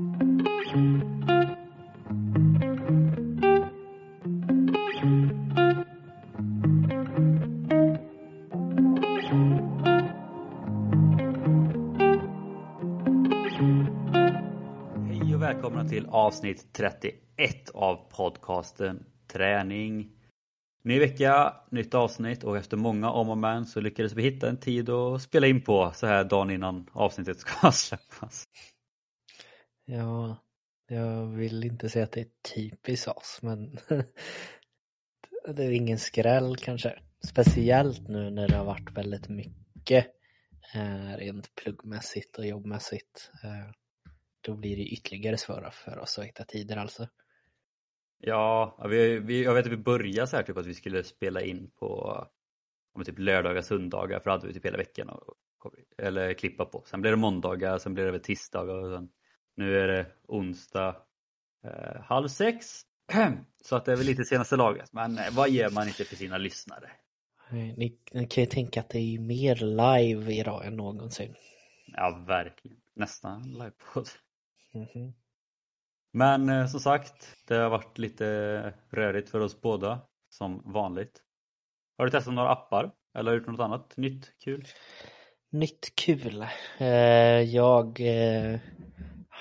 Hej och välkomna till avsnitt 31 av podcasten Träning. Ny vecka, nytt avsnitt och efter många om och men så lyckades vi hitta en tid att spela in på så här dagen innan avsnittet ska släppas. Ja, jag vill inte säga att det är typiskt oss, men det är ingen skräll kanske. Speciellt nu när det har varit väldigt mycket eh, rent pluggmässigt och jobbmässigt. Eh, då blir det ytterligare svårare för oss att hitta tider alltså. Ja, vi, vi, jag vet att vi började så här typ att vi skulle spela in på om typ lördagar, söndagar för hade vi typ hela veckan och, eller klippa på. Sen blev det måndagar, sen blev det väl tisdagar och sen nu är det onsdag eh, halv sex. Så att det är väl lite senaste laget. Men eh, vad ger man inte för sina lyssnare? Ni, ni kan ju tänka att det är mer live idag än någonsin. Ja, verkligen. Nästan livepodd. Mm -hmm. Men eh, som sagt, det har varit lite rörigt för oss båda som vanligt. Har du testat några appar eller gjort något annat nytt kul? Nytt kul? Eh, jag eh,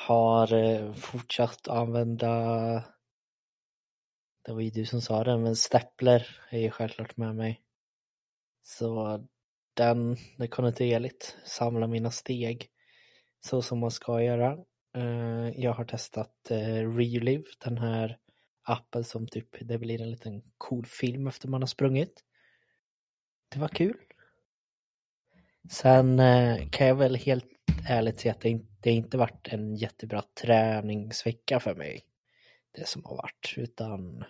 har eh, fortsatt använda det var ju du som sa det, men Stepler är ju självklart med mig. Så den, det kontinuerligt samla mina steg så som man ska göra. Eh, jag har testat eh, Relive, den här appen som typ, det blir en liten cool film efter man har sprungit. Det var kul. Sen kan jag väl helt ärligt säga att det det har inte varit en jättebra träningsvecka för mig. Det som har varit, utan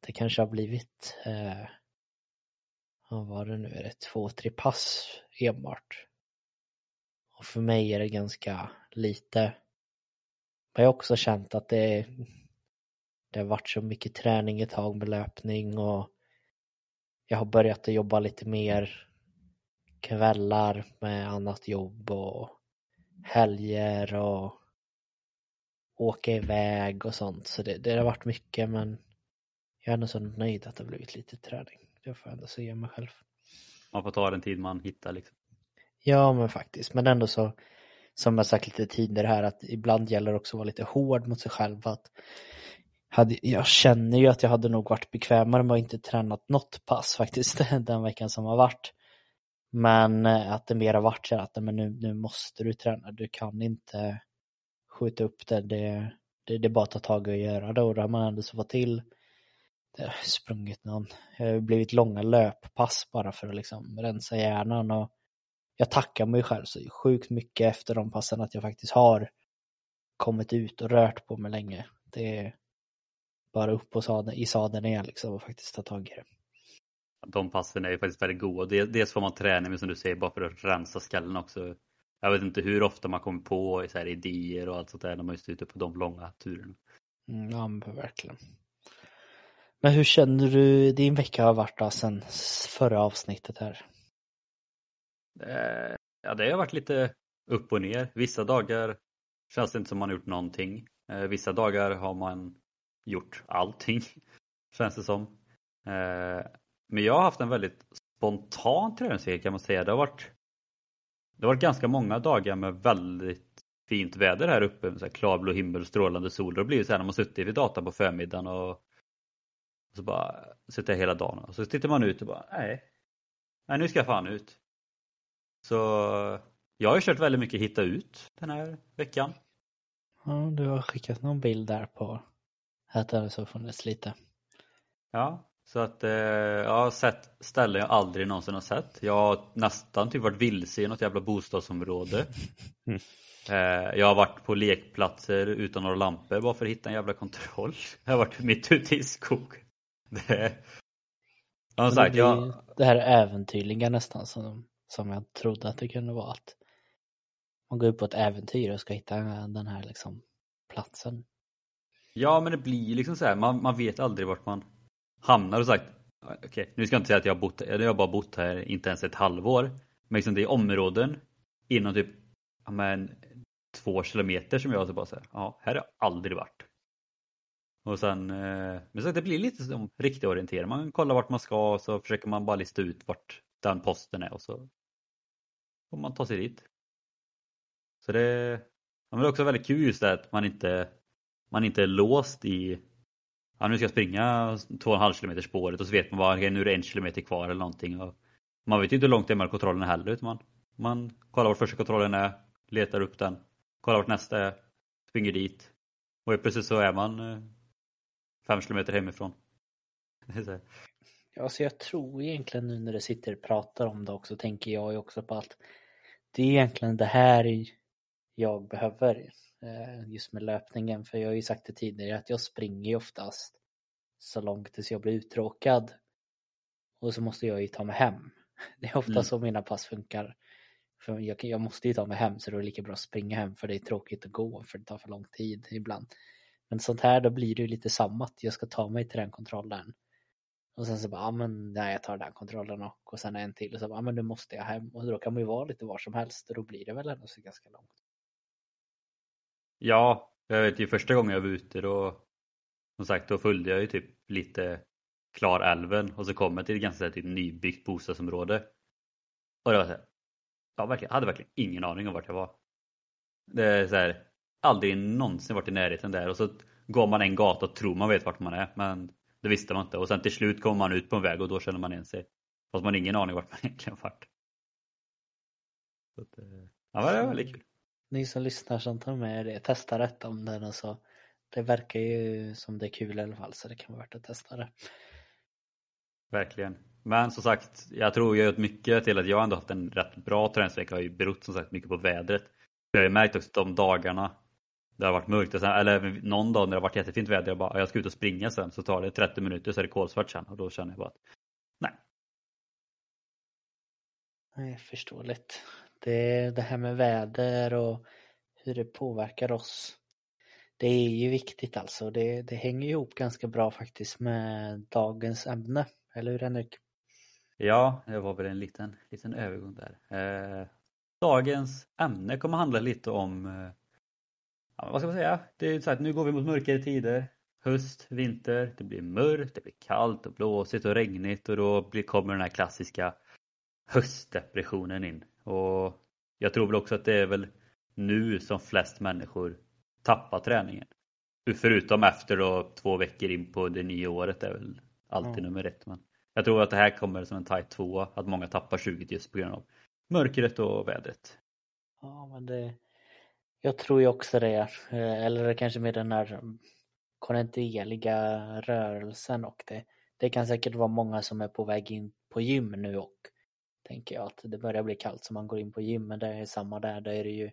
det kanske har blivit, eh, vad var det nu, är det två, tre pass enbart. Och för mig är det ganska lite. Men jag har också känt att det, det har varit så mycket träning ett tag med löpning och jag har börjat att jobba lite mer kvällar med annat jobb och helger och åka iväg och sånt. Så det, det har varit mycket men jag är ändå så nöjd att det har blivit lite träning. Det får jag ändå säga mig själv. Man får ta den tid man hittar liksom. Ja men faktiskt, men ändå så som jag sagt lite tidigare här att ibland gäller det också att vara lite hård mot sig själv. Att hade, jag känner ju att jag hade nog varit bekvämare med att inte tränat något pass faktiskt den veckan som har varit. Men eh, att det mer har varit så att men nu, nu måste du träna, du kan inte skjuta upp det. Det, det, det är bara att ta tag i och göra det och då har man ändå så fått till det har sprungit någon, det har blivit långa löppass bara för att liksom rensa hjärnan och jag tackar mig själv så sjukt mycket efter de passen att jag faktiskt har kommit ut och rört på mig länge. Det är bara upp på sadeln, i sadeln igen liksom och faktiskt ta tag i det. De passen är ju faktiskt väldigt goda. Dels får man träning men som du säger bara för att rensa skallen också. Jag vet inte hur ofta man kommer på så här idéer och allt sånt där när man är ute på de långa turerna. Mm, ja men verkligen. Men hur känner du din vecka har varit då sen förra avsnittet här? Eh, ja, det har varit lite upp och ner. Vissa dagar känns det inte som man har gjort någonting. Eh, vissa dagar har man gjort allting, känns det som. Eh, men jag har haft en väldigt spontan träningsvecka kan man säga. Det har varit det har varit ganska många dagar med väldigt fint väder här uppe. Så här klarblå himmel, strålande sol. Det har blivit så här när man suttit vid datorn på förmiddagen och, och så bara sitter jag hela dagen och så tittar man ut och bara nej, nej nu ska jag fan ut. Så jag har ju kört väldigt mycket hitta ut den här veckan. Ja, du har skickat någon bild där på att det har funnits lite. Ja, så att eh, jag har sett ställen jag aldrig någonsin har sett. Jag har nästan typ varit vilse i något jävla bostadsområde. Mm. Eh, jag har varit på lekplatser utan några lampor bara för att hitta en jävla kontroll. Jag har varit mitt ute i skog. Det, sagt, det, jag... det här äventyrliga nästan som som jag trodde att det kunde vara att man går ut på ett äventyr och ska hitta den här liksom platsen. Ja men det blir liksom så här, man, man vet aldrig vart man hamnar och sagt Okej, okay, nu ska jag inte säga att jag har bott här, jag har bara bott här inte ens ett halvår. Men liksom det är områden inom typ, ja men två kilometer som jag så bara säger, ja här har jag aldrig varit. Och sen, eh, men så det blir lite som riktig orientering. Man kollar vart man ska och så försöker man bara lista ut vart den posten är och så får man ta sig dit. Så det, ja, men det är också väldigt kul just det att man inte, man inte är låst i ja, nu ska jag springa 2,5 km spåret och så vet man bara okay, nu är det en kilometer kvar eller någonting. Och man vet ju inte hur långt det är mellan kontrollerna heller utan man, man kollar vart första kontrollen är, letar upp den, kollar vart nästa är, springer dit och precis så är man eh, 5 km hemifrån. Ja, så jag tror egentligen nu när du sitter och pratar om det också tänker jag ju också på att det är egentligen det här jag behöver just med löpningen. För jag har ju sagt det tidigare att jag springer ju oftast så långt tills jag blir uttråkad. Och så måste jag ju ta mig hem. Det är ofta mm. så mina pass funkar. För jag, jag, måste ju ta mig hem så det är lika bra att springa hem för det är tråkigt att gå för det tar för lång tid ibland. Men sånt här då blir det ju lite samma att jag ska ta mig till den kontrollen. Och sen så bara, ja men nej jag tar den kontrollen och, och sen en till och så bara, ja men nu måste jag hem. Och då kan man ju vara lite var som helst och då blir det väl ändå så ganska långt. Ja, jag vet ju första gången jag var ute då, som sagt då följde jag ju typ lite Klarälven och så kom jag till ett ganska typ, nybyggt bostadsområde. Och det var så här, jag verkligen, hade verkligen ingen aning om vart jag var. Det är så här, aldrig någonsin varit i närheten där och så går man en gata och tror man vet vart man är men det visste man inte och sen till slut kommer man ut på en väg och då känner man igen sig. Fast man har ingen aning vart man egentligen varit. Så att, eh, ja, det var väldigt kul. Ni som lyssnar som tar med det, testa rätt om den och så. Det verkar ju som det är kul i alla fall så det kan vara värt att testa det. Verkligen. Men som sagt, jag tror ju att mycket till att jag ändå haft en rätt bra träningsvecka har ju berott som sagt mycket på vädret. Jag har ju märkt också de dagarna det har varit mörkt, eller någon dag när det har varit jättefint väder, jag bara, jag ska ut och springa sen, så tar det 30 minuter så är det kolsvart sen och då känner jag bara att nej. Nej, förståeligt. Det, det här med väder och hur det påverkar oss. Det är ju viktigt alltså. Det, det hänger ihop ganska bra faktiskt med dagens ämne. Eller hur Henrik? Ja, det var väl en liten, liten övergång där. Eh, dagens ämne kommer handla lite om eh, ja, vad ska man säga? Det är så att nu går vi mot mörkare tider. Höst, vinter, det blir mörkt, det blir kallt och blåsigt och regnigt och då blir, kommer den här klassiska höstdepressionen in. Och jag tror väl också att det är väl nu som flest människor tappar träningen. Förutom efter då två veckor in på det nya året är väl alltid mm. nummer ett. Men jag tror att det här kommer som en tight tvåa, att många tappar 20 just på grund av mörkret och vädret. Ja, men det, jag tror ju också det. Eh, eller kanske med den här kontinuerliga rörelsen och det. Det kan säkert vara många som är på väg in på gym nu och tänker jag att det börjar bli kallt så man går in på gym men det är samma där. Där är det ju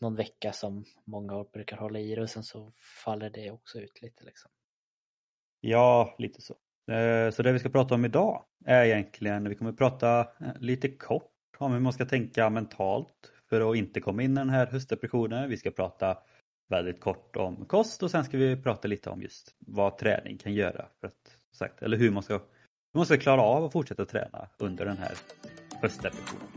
någon vecka som många brukar hålla i det och sen så faller det också ut lite liksom. Ja, lite så. Eh, så det vi ska prata om idag är egentligen, vi kommer prata eh, lite kort om hur man ska tänka mentalt för att inte komma in i den här höstdepressionen. Vi ska prata väldigt kort om kost och sen ska vi prata lite om just vad träning kan göra. För att, sagt, eller hur man, ska, du måste klara av att fortsätta träna under den här höstdepressionen.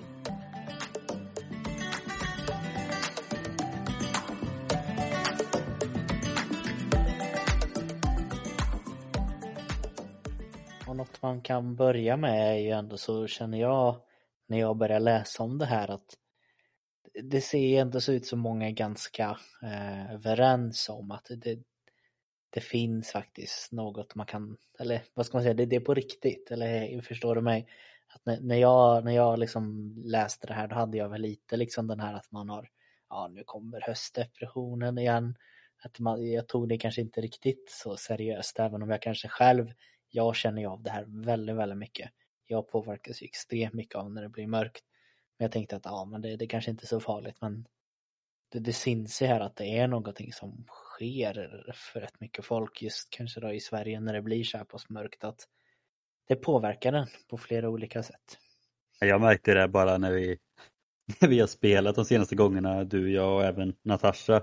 Och något man kan börja med är ju ändå så känner jag när jag börjar läsa om det här att det ser ändå så ut som många är ganska eh, överens om att det, det finns faktiskt något man kan, eller vad ska man säga, det, det är på riktigt, eller förstår du mig? Att när, när jag, när jag liksom läste det här då hade jag väl lite liksom den här att man har, ja nu kommer höstdepressionen igen. Att man, jag tog det kanske inte riktigt så seriöst även om jag kanske själv, jag känner ju av det här väldigt, väldigt mycket. Jag påverkas ju extremt mycket av när det blir mörkt. Men jag tänkte att ja, men det, det kanske inte är så farligt men det, det syns ju här att det är någonting som sker för rätt mycket folk just kanske då i Sverige när det blir så här pass mörkt att det påverkar den på flera olika sätt. Jag märkte det bara när vi, när vi har spelat de senaste gångerna, du, jag och även Natasha.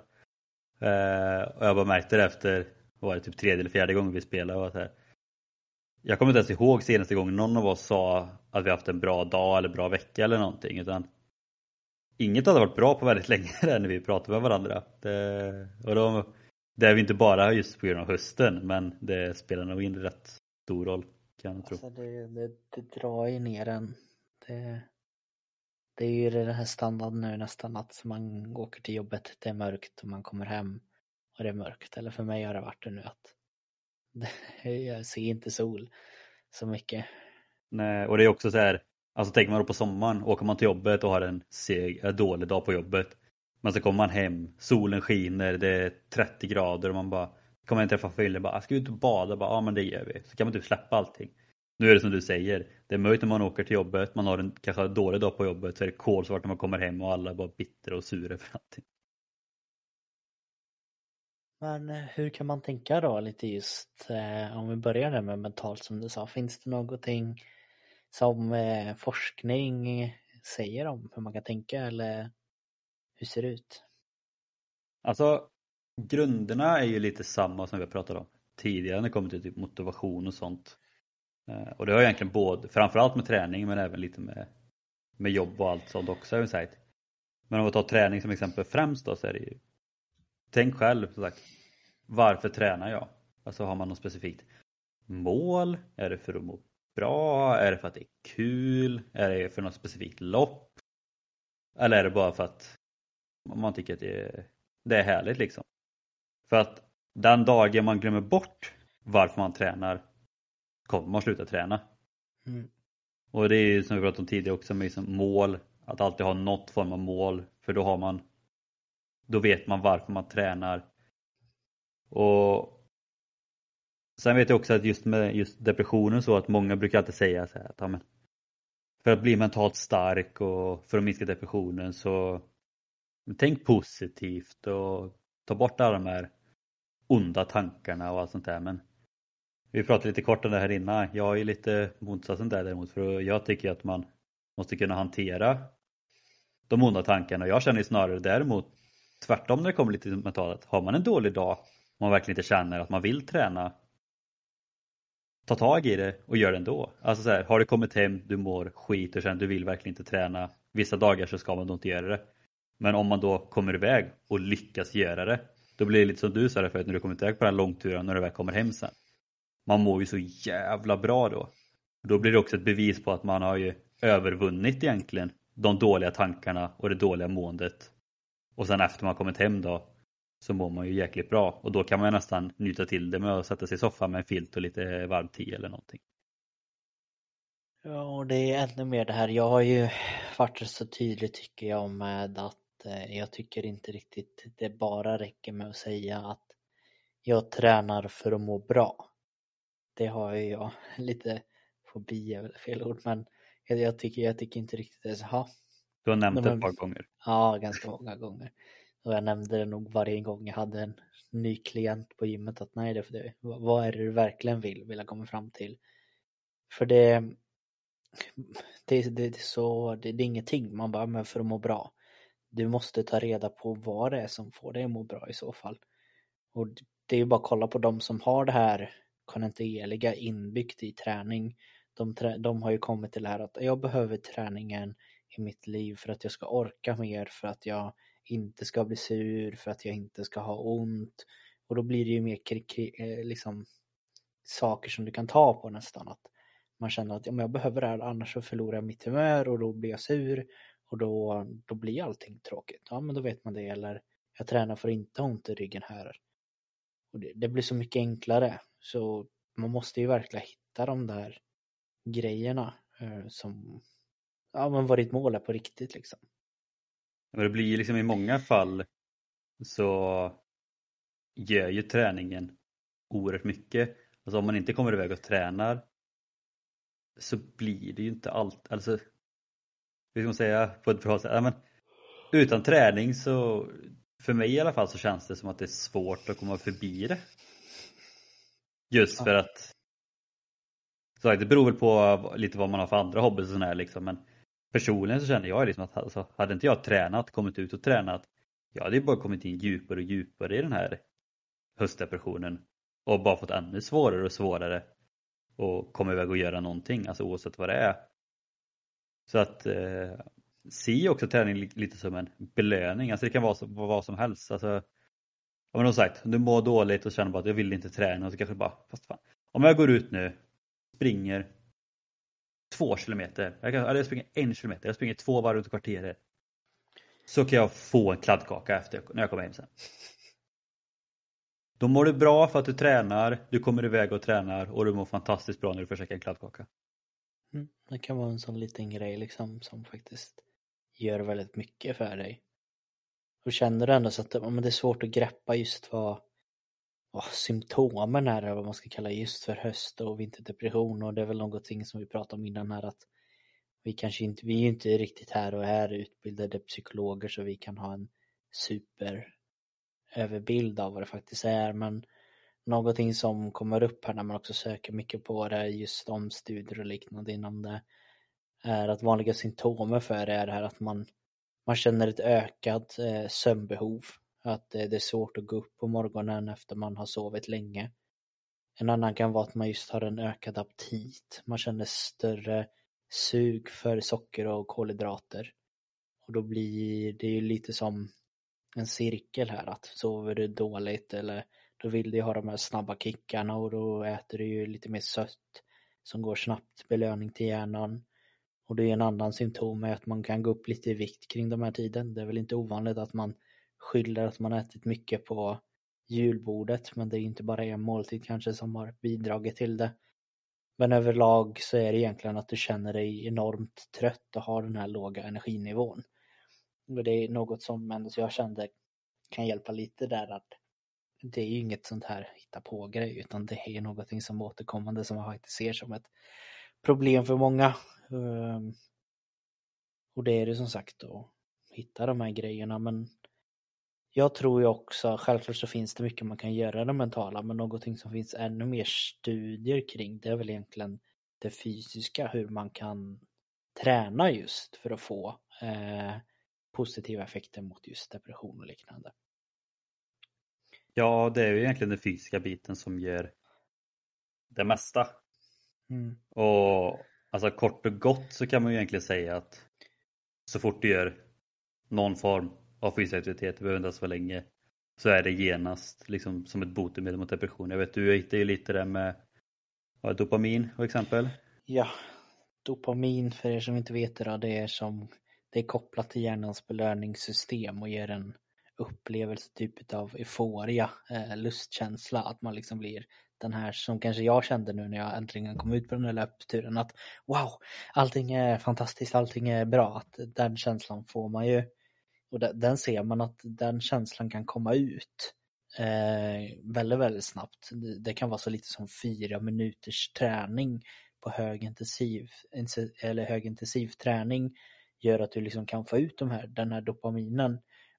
Eh, och jag bara märkte det efter, var det typ tredje eller fjärde gången vi spelade. Och så här, jag kommer inte ens ihåg senaste gången någon av oss sa att vi haft en bra dag eller bra vecka eller någonting. Utan inget hade varit bra på väldigt länge där när vi pratade med varandra. Det, och då, det är vi inte bara just på grund av hösten men det spelar nog in rätt stor roll kan jag tro. Alltså det, det, det drar ju ner en. Det, det är ju den här standarden nu nästan att man åker till jobbet, det är mörkt och man kommer hem och det är mörkt. Eller för mig har det varit det nu att jag ser inte sol så mycket. Nej, och det är också så här, alltså tänker man då på sommaren, åker man till jobbet och har en seg, en dålig dag på jobbet. Men så kommer man hem, solen skiner, det är 30 grader och man bara kommer hem träffa familjen och bara, ah, ska vi ut och bada? Bara, ja men det gör vi. Så kan man typ släppa allting. Nu är det som du säger, det är möjligt när man åker till jobbet, man har en kanske dålig dag på jobbet så är det kolsvart när man kommer hem och alla är bara bittra och sura för allting. Men eh, hur kan man tänka då lite just eh, om vi börjar där med mentalt som du sa, finns det någonting som eh, forskning säger om hur man kan tänka eller hur ser det ut? Alltså grunderna är ju lite samma som vi har pratat om tidigare när det kommer till typ motivation och sånt. Eh, och det har egentligen både, framförallt med träning men även lite med, med jobb och allt sånt också Jag vi. Men om vi tar träning som exempel främst då så är det ju Tänk själv som sagt Varför tränar jag? Alltså har man något specifikt mål? Är det för att må bra? Är det för att det är kul? Är det för något specifikt lopp? Eller är det bara för att man tycker att det är, det är härligt liksom? För att den dagen man glömmer bort varför man tränar kommer man sluta träna. Mm. Och det är ju som vi pratade om tidigare också med liksom mål, att alltid ha något form av mål för då har man då vet man varför man tränar. Och Sen vet jag också att just med just depressionen så att många brukar alltid säga så här att ja, men, för att bli mentalt stark och för att minska depressionen så tänk positivt och ta bort alla de här onda tankarna och allt sånt där men vi pratade lite kort om det här innan. Jag är lite motsatsen där däremot för jag tycker att man måste kunna hantera de onda tankarna. Jag känner snarare däremot tvärtom när det kommer lite till mentalet. Har man en dålig dag och man verkligen inte känner att man vill träna ta tag i det och gör det ändå. Alltså så här, har du kommit hem, du mår skit och känner att du vill verkligen inte träna. Vissa dagar så ska man då inte göra det. Men om man då kommer iväg och lyckas göra det, då blir det lite som du sa det förut när du kommer iväg på den här långturen när du väl kommer hem sen. Man mår ju så jävla bra då. Då blir det också ett bevis på att man har ju övervunnit egentligen de dåliga tankarna och det dåliga måendet. Och sen efter man kommit hem då så mår man ju jäkligt bra och då kan man nästan njuta till det med att sätta sig i soffan med en filt och lite varmt te eller någonting. Ja, och det är ännu mer det här. Jag har ju varit så tydlig tycker jag med att jag tycker inte riktigt det bara räcker med att säga att jag tränar för att må bra. Det har ju jag lite fobi är väl fel ord men jag, tycker, jag tycker inte riktigt det är så. Ha. Du har nämnt det ett par gånger. Ja, ganska många gånger. Och jag nämnde det nog varje gång jag hade en ny klient på gymmet att nej, det för det. Vad är det du verkligen vill, vill jag komma fram till? För det, det, det, är så, det, det är ingenting, man bara, men för att må bra. Du måste ta reda på vad det är som får dig att må bra i så fall. Och det är ju bara att kolla på de som har det här kontinuerliga inbyggt i träning. De, de har ju kommit till det här att jag behöver träningen i mitt liv för att jag ska orka mer, för att jag inte ska bli sur, för att jag inte ska ha ont. Och då blir det ju mer eh, liksom saker som du kan ta på nästan. Att man känner att ja, men jag behöver det här annars så förlorar jag mitt humör och då blir jag sur och då, då blir allting tråkigt. Ja men då vet man det. Eller jag tränar för att inte ha ont i ryggen här. Och det, det blir så mycket enklare. Så man måste ju verkligen hitta de där grejerna eh, som ja, men vad ditt mål är på riktigt liksom. Men det blir liksom i många fall så gör ju träningen oerhört mycket. Alltså om man inte kommer iväg och tränar så blir det ju inte allt, alltså hur ska man säga på ett bra sätt, ja, men utan träning så för mig i alla fall så känns det som att det är svårt att komma förbi det. Just för att så det beror väl på lite vad man har för andra hobbys och sådär liksom men personligen så känner jag liksom att alltså, hade inte jag tränat, kommit ut och tränat, jag hade ju bara kommit in djupare och djupare i den här höstdepressionen och bara fått ännu svårare och svårare och komma iväg och göra någonting, alltså oavsett vad det är. Så att eh, se också träning lite som en belöning. Alltså det kan vara så, vad som helst. Alltså, om någon sagt, du mår dåligt och känner bara att jag vill inte träna. Så kanske bara, fast fan. Om jag går ut nu, springer två kilometer, jag kan, eller jag springer en kilometer, jag springer två varv runt kvarteret. Så kan jag få en kladdkaka efter när jag kommer hem sen. Då mår du bra för att du tränar, du kommer iväg och tränar och du mår fantastiskt bra när du får käka en kladdkaka. Mm, det kan vara en sån liten grej liksom som faktiskt gör väldigt mycket för dig. Och känner du ändå så att men det är svårt att greppa just vad, vad symptomen är, eller vad man ska kalla just för höst och vinterdepression och det är väl någonting som vi pratade om innan här att vi kanske inte, vi är inte riktigt här och är utbildade psykologer så vi kan ha en super överbild av vad det faktiskt är men någonting som kommer upp här när man också söker mycket på det just om studier och liknande inom det är att vanliga symptomer för det är det här att man, man känner ett ökat eh, sömnbehov. Att eh, det är svårt att gå upp på morgonen efter man har sovit länge. En annan kan vara att man just har en ökad aptit. Man känner större sug för socker och kolhydrater. Och då blir det ju lite som en cirkel här att sover du dåligt eller då vill du ha de här snabba kickarna och då äter du ju lite mer sött som går snabbt belöning till hjärnan. Och det är en annan symptom är att man kan gå upp lite i vikt kring de här tiden. Det är väl inte ovanligt att man skyller att man ätit mycket på julbordet men det är inte bara en måltid kanske som har bidragit till det. Men överlag så är det egentligen att du känner dig enormt trött och har den här låga energinivån. Och det är något som ändå jag kände kan hjälpa lite där att det är ju inget sånt här hitta på grej utan det är någonting som återkommande som man faktiskt ser som ett problem för många. Ehm, och det är det som sagt att hitta de här grejerna men jag tror ju också, självklart så finns det mycket man kan göra det mentala men någonting som finns ännu mer studier kring det är väl egentligen det fysiska, hur man kan träna just för att få eh, positiva effekter mot just depression och liknande. Ja, det är ju egentligen den fysiska biten som ger det mesta. Mm. Och alltså kort och gott så kan man ju egentligen säga att så fort du gör någon form av fysisk aktivitet, det behöver inte ens vara länge, så är det genast liksom som ett botemedel mot depression. Jag vet du hittar ju lite det med vad, dopamin till exempel. Ja, dopamin för er som inte vet det då, det är som det är kopplat till hjärnans belöningssystem och ger en upplevelse typ av euforia, eh, lustkänsla, att man liksom blir den här som kanske jag kände nu när jag äntligen kom ut på den här löpturen att wow, allting är fantastiskt, allting är bra, att den känslan får man ju och den ser man att den känslan kan komma ut eh, väldigt, väldigt snabbt. Det kan vara så lite som fyra minuters träning på högintensiv eller högintensiv träning gör att du liksom kan få ut de här, den här dopaminen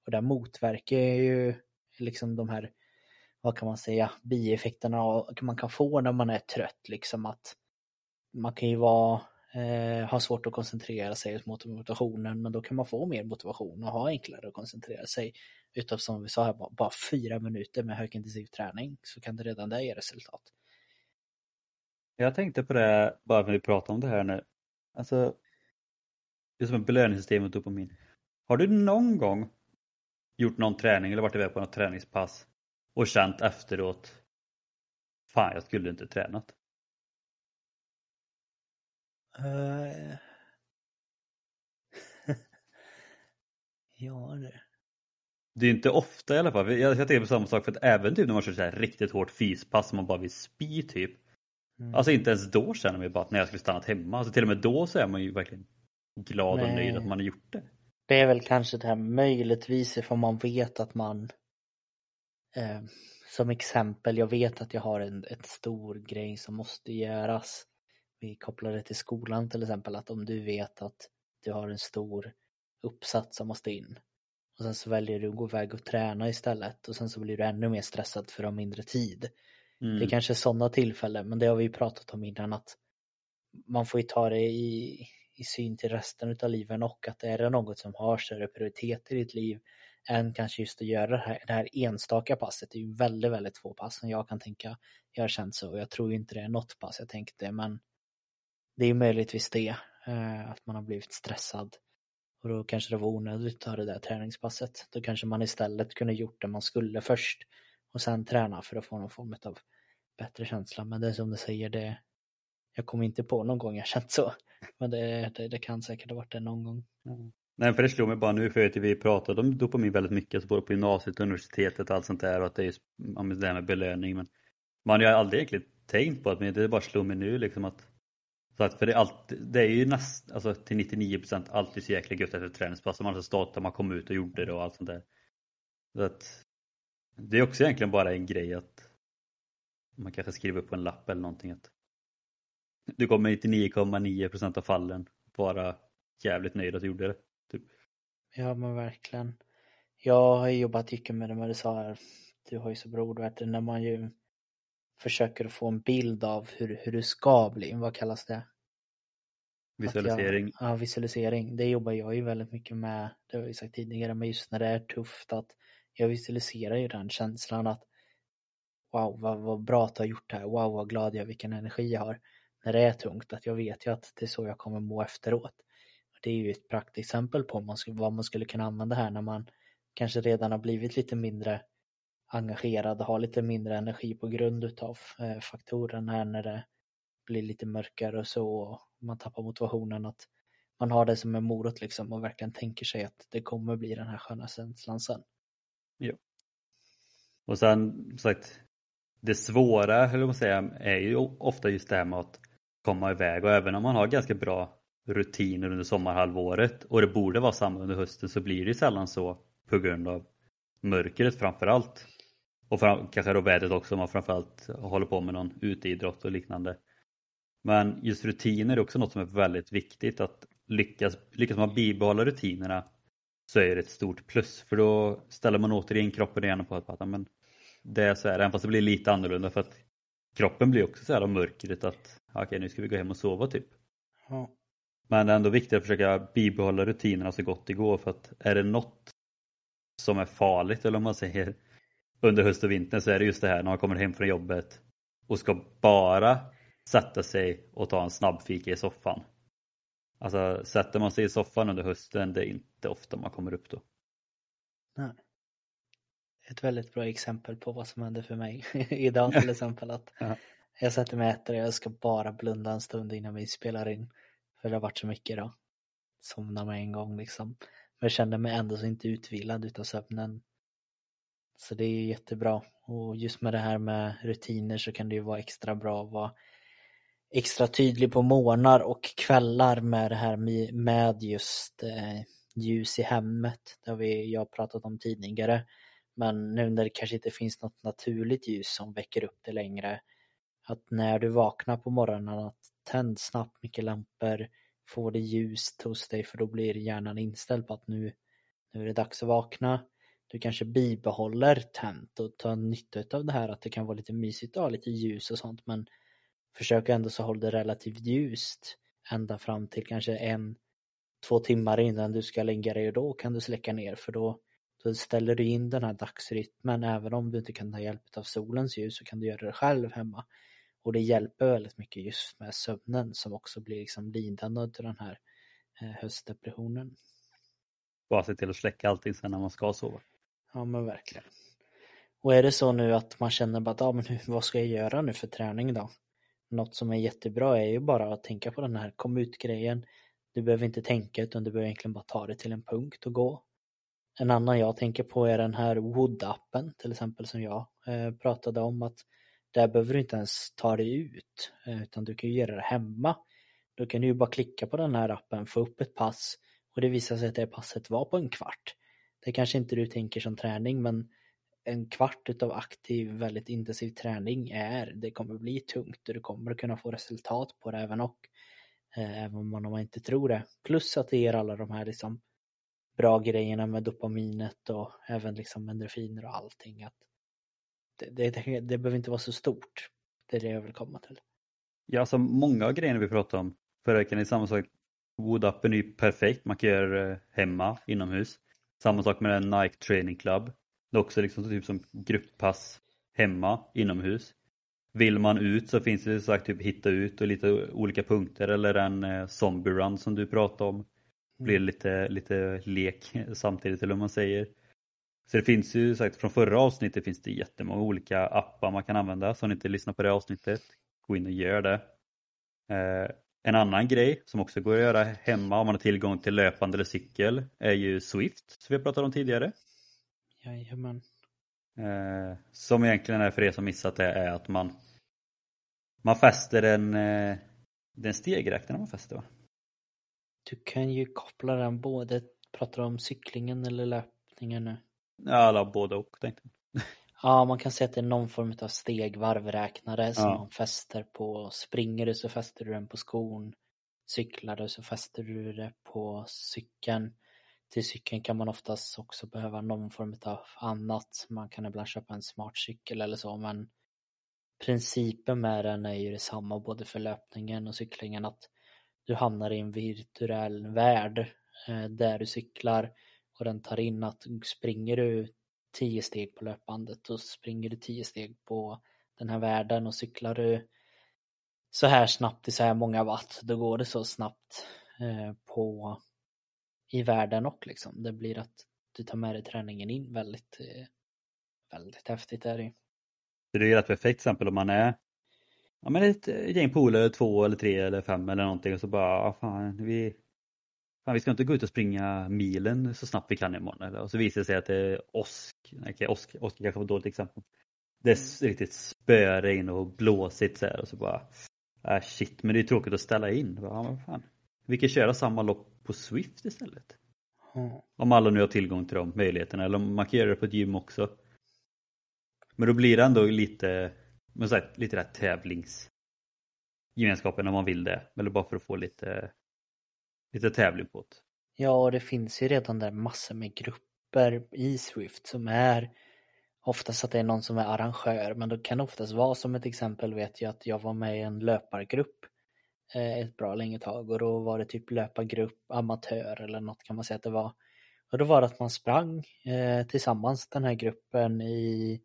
och det motverkar ju liksom de här, vad kan man säga, bieffekterna man kan få när man är trött liksom att man kan ju vara, eh, ha svårt att koncentrera sig mot motivationen men då kan man få mer motivation och ha enklare att koncentrera sig. Utav som vi sa här, bara, bara fyra minuter med högintensiv träning så kan det redan där ge resultat. Jag tänkte på det bara när vi pratade om det här nu. Alltså, det är som ett belöningssystem och dopamin. Har du någon gång gjort någon träning eller varit iväg på något träningspass och känt efteråt Fan, jag skulle inte tränat. Uh... ja, det. Det är inte ofta i alla fall. Jag, jag tänker på samma sak för att även typ när man kör så här riktigt hårt fyspass som man bara vill spy typ. Mm. Alltså inte ens då känner man ju bara att när jag skulle stannat hemma. Alltså till och med då så är man ju verkligen glad Nej. och nöjd att man har gjort det. Det är väl kanske det här möjligtvis ifall man vet att man eh, som exempel, jag vet att jag har en ett stor grej som måste göras. Vi kopplar det till skolan till exempel, att om du vet att du har en stor uppsats som måste in och sen så väljer du att gå iväg och träna istället och sen så blir du ännu mer stressad för att ha mindre tid. Mm. Det är kanske sådana tillfällen, men det har vi ju pratat om innan att man får ju ta det i, i syn till resten av livet och att är det något som har större prioritet i ditt liv än kanske just att göra det här, det här enstaka passet. Det är ju väldigt, väldigt få pass som jag kan tänka jag har känt så. och Jag tror inte det är något pass jag tänkte men det är möjligtvis det, eh, att man har blivit stressad Och då kanske det var onödigt att ta det där träningspasset. Då kanske man istället kunde gjort det man skulle först och sen träna för att få någon form av bättre känsla. Men det är som du säger, det, jag kommer inte på någon gång jag känt så. Men det, det, det kan säkert ha varit det någon gång. Mm. Nej, för det slog mig bara nu för att vi pratade om dopamin väldigt mycket, alltså både på gymnasiet och universitetet och allt sånt där och att det är just det här med belöning. Men man har ju aldrig egentligen tänkt på att men det bara slår mig nu liksom att så att för det är, alltid, det är ju näst, alltså till 99% alltid så jäkla gött efter ett träningspass. Alltså, man är så stolt att man kom ut och gjorde det och allt sånt där. Så att det är också egentligen bara en grej att man kanske skriver upp på en lapp eller någonting att du kommer 99,9% av fallen vara jävligt nöjd att du gjorde det. Typ. Ja men verkligen. Jag har jobbat mycket med det med det sa här. Du har ju så bra ord när man ju försöker få en bild av hur, hur det ska bli. Vad kallas det? Visualisering. Jag, ja, visualisering. Det jobbar jag ju väldigt mycket med. Det har jag sagt tidigare, men just när det är tufft att jag visualiserar ju den känslan att wow, vad, vad bra att du har gjort det här. Wow, vad glad jag är, vilken energi jag har. När det är tungt, att jag vet ju att det är så jag kommer må efteråt. Det är ju ett praktexempel på vad man skulle kunna använda här när man kanske redan har blivit lite mindre engagerad och har lite mindre energi på grund utav eh, faktoren här när det blir lite mörkare och så och man tappar motivationen att man har det som en morot liksom och verkligen tänker sig att det kommer bli den här sköna känslan sen. Ja. Och sen sagt, det svåra, höll jag säga, är ju ofta just det här med att komma iväg och även om man har ganska bra rutiner under sommarhalvåret och det borde vara samma under hösten så blir det sällan så på grund av mörkret framförallt. Och fram, kanske då vädret också om man framförallt håller på med någon uteidrott och liknande. Men just rutiner är också något som är väldigt viktigt att lyckas, lyckas man bibehålla rutinerna så är det ett stort plus för då ställer man återigen kroppen igen på att men det är så här, även fast det blir lite annorlunda för att kroppen blir också så här av mörkret att okej okay, nu ska vi gå hem och sova typ. Ja. Men det är ändå viktigt att försöka bibehålla rutinerna så gott det går för att är det något som är farligt eller om man säger under höst och vintern så är det just det här när man kommer hem från jobbet och ska bara sätta sig och ta en snabbfika i soffan. Alltså sätter man sig i soffan under hösten, det är inte ofta man kommer upp då. Nej. Ett väldigt bra exempel på vad som hände för mig idag till exempel. att Jag sätter mig och äter och jag ska bara blunda en stund innan vi spelar in. För det har varit så mycket då. Somna med en gång liksom. Men jag kände mig ändå så inte utvilad utav sömnen. Så det är jättebra. Och just med det här med rutiner så kan det ju vara extra bra att vara extra tydlig på morgnar och kvällar med det här med just eh, ljus i hemmet. Det har vi, jag pratat om tidigare. Men nu när det kanske inte finns något naturligt ljus som väcker upp det längre. Att när du vaknar på morgonen att tänd snabbt mycket lampor. Få det ljust hos dig för då blir hjärnan inställd på att nu, nu är det dags att vakna du kanske bibehåller tänt och tar nytta av det här att det kan vara lite mysigt att ha lite ljus och sånt men försök ändå så håll det relativt ljust ända fram till kanske en, två timmar innan du ska lägga dig och då kan du släcka ner för då, då ställer du in den här dagsrytmen även om du inte kan ta hjälp av solens ljus så kan du göra det själv hemma. Och det hjälper väldigt mycket just med sömnen som också blir liksom lidande av den här eh, höstdepressionen. Bara se till att släcka allting sen när man ska sova. Ja men verkligen. Och är det så nu att man känner bara att ah, men vad ska jag göra nu för träning då? Något som är jättebra är ju bara att tänka på den här kom ut-grejen. Du behöver inte tänka utan du behöver egentligen bara ta det till en punkt och gå. En annan jag tänker på är den här Wood-appen till exempel som jag eh, pratade om att där behöver du inte ens ta dig ut eh, utan du kan ju göra det hemma. Då kan du ju bara klicka på den här appen, få upp ett pass och det visar sig att det passet var på en kvart. Det kanske inte du tänker som träning men en kvart utav aktiv, väldigt intensiv träning är, det kommer bli tungt och du kommer kunna få resultat på det även och eh, även om man inte tror det. Plus att det ger alla de här liksom bra grejerna med dopaminet och även liksom endorfiner och allting. Att det, det, det, behöver inte vara så stort. Det är det jag vill komma till. Ja, alltså många av grejerna vi pratade om förra veckan är samma sak. Woodappen är ju perfekt, man kan göra det hemma, inomhus. Samma sak med den Nike Training Club. Det är också liksom typ som grupppass hemma, inomhus. Vill man ut så finns det sagt typ hitta ut och lite olika punkter eller en eh, zombie run som du pratade om blir lite, lite lek samtidigt eller vad man säger. Så det finns ju sagt från förra avsnittet finns det jättemånga olika appar man kan använda. Så om ni inte lyssnar på det avsnittet, gå in och gör det. Eh, en annan grej som också går att göra hemma om man har tillgång till löpande eller cykel är ju Swift som vi pratat om tidigare. Jajamän. Eh, som egentligen är för er som missat det är att man man fäster en, eh, den stegräknare man fäster va? Du kan ju koppla den både, pratar du om cyklingen eller löpningen nu? Ja, eller både och tänkte jag. Ja, man kan säga att det är någon form av stegvarvräknare som Ja. man fäster på. Springer du så fäster du den på skon. Cyklar du så fäster du det på cykeln. Till cykeln kan man oftast också behöva någon form av annat. Man kan ibland köpa en smart cykel eller så, men principen med den är ju detsamma både för löpningen och cyklingen att du hamnar i en virtuell värld eh, där du cyklar och den tar in att springer du tio steg på löpbandet och springer du tio steg på den här världen och cyklar du så här snabbt i så här många watt då går det så snabbt eh, på i världen och liksom det blir att du tar med dig träningen in väldigt eh, väldigt häftigt är det ju. Det är ju ett perfekt exempel om man är ja, men ett gäng polare, två eller tre eller fem eller någonting och så bara, ah, fan, vi, fan, vi ska inte gå ut och springa milen så snabbt vi kan imorgon. Eller? Och så visar det sig att det är åsk, okej, åsk, åsk kanske var ett dåligt exempel. Det är riktigt spöregn och blåsigt så här och så bara, ah, shit, men det är tråkigt att ställa in. Bara, men fan. Vi kan köra samma lopp på Swift istället. Om alla nu har tillgång till de möjligheterna eller om man kan göra det på ett gym också. Men då blir det ändå lite, men så här, lite där tävlingsgemenskapen om man vill det. Eller bara för att få lite, lite tävling på det. Ja, och det finns ju redan där massor med grupper i Swift som är oftast att det är någon som är arrangör, men det kan oftast vara som ett exempel vet jag att jag var med i en löpargrupp eh, ett bra länge tag och då var det typ löpargrupp amatör eller något kan man säga att det var. Och då var det att man sprang eh, tillsammans den här gruppen i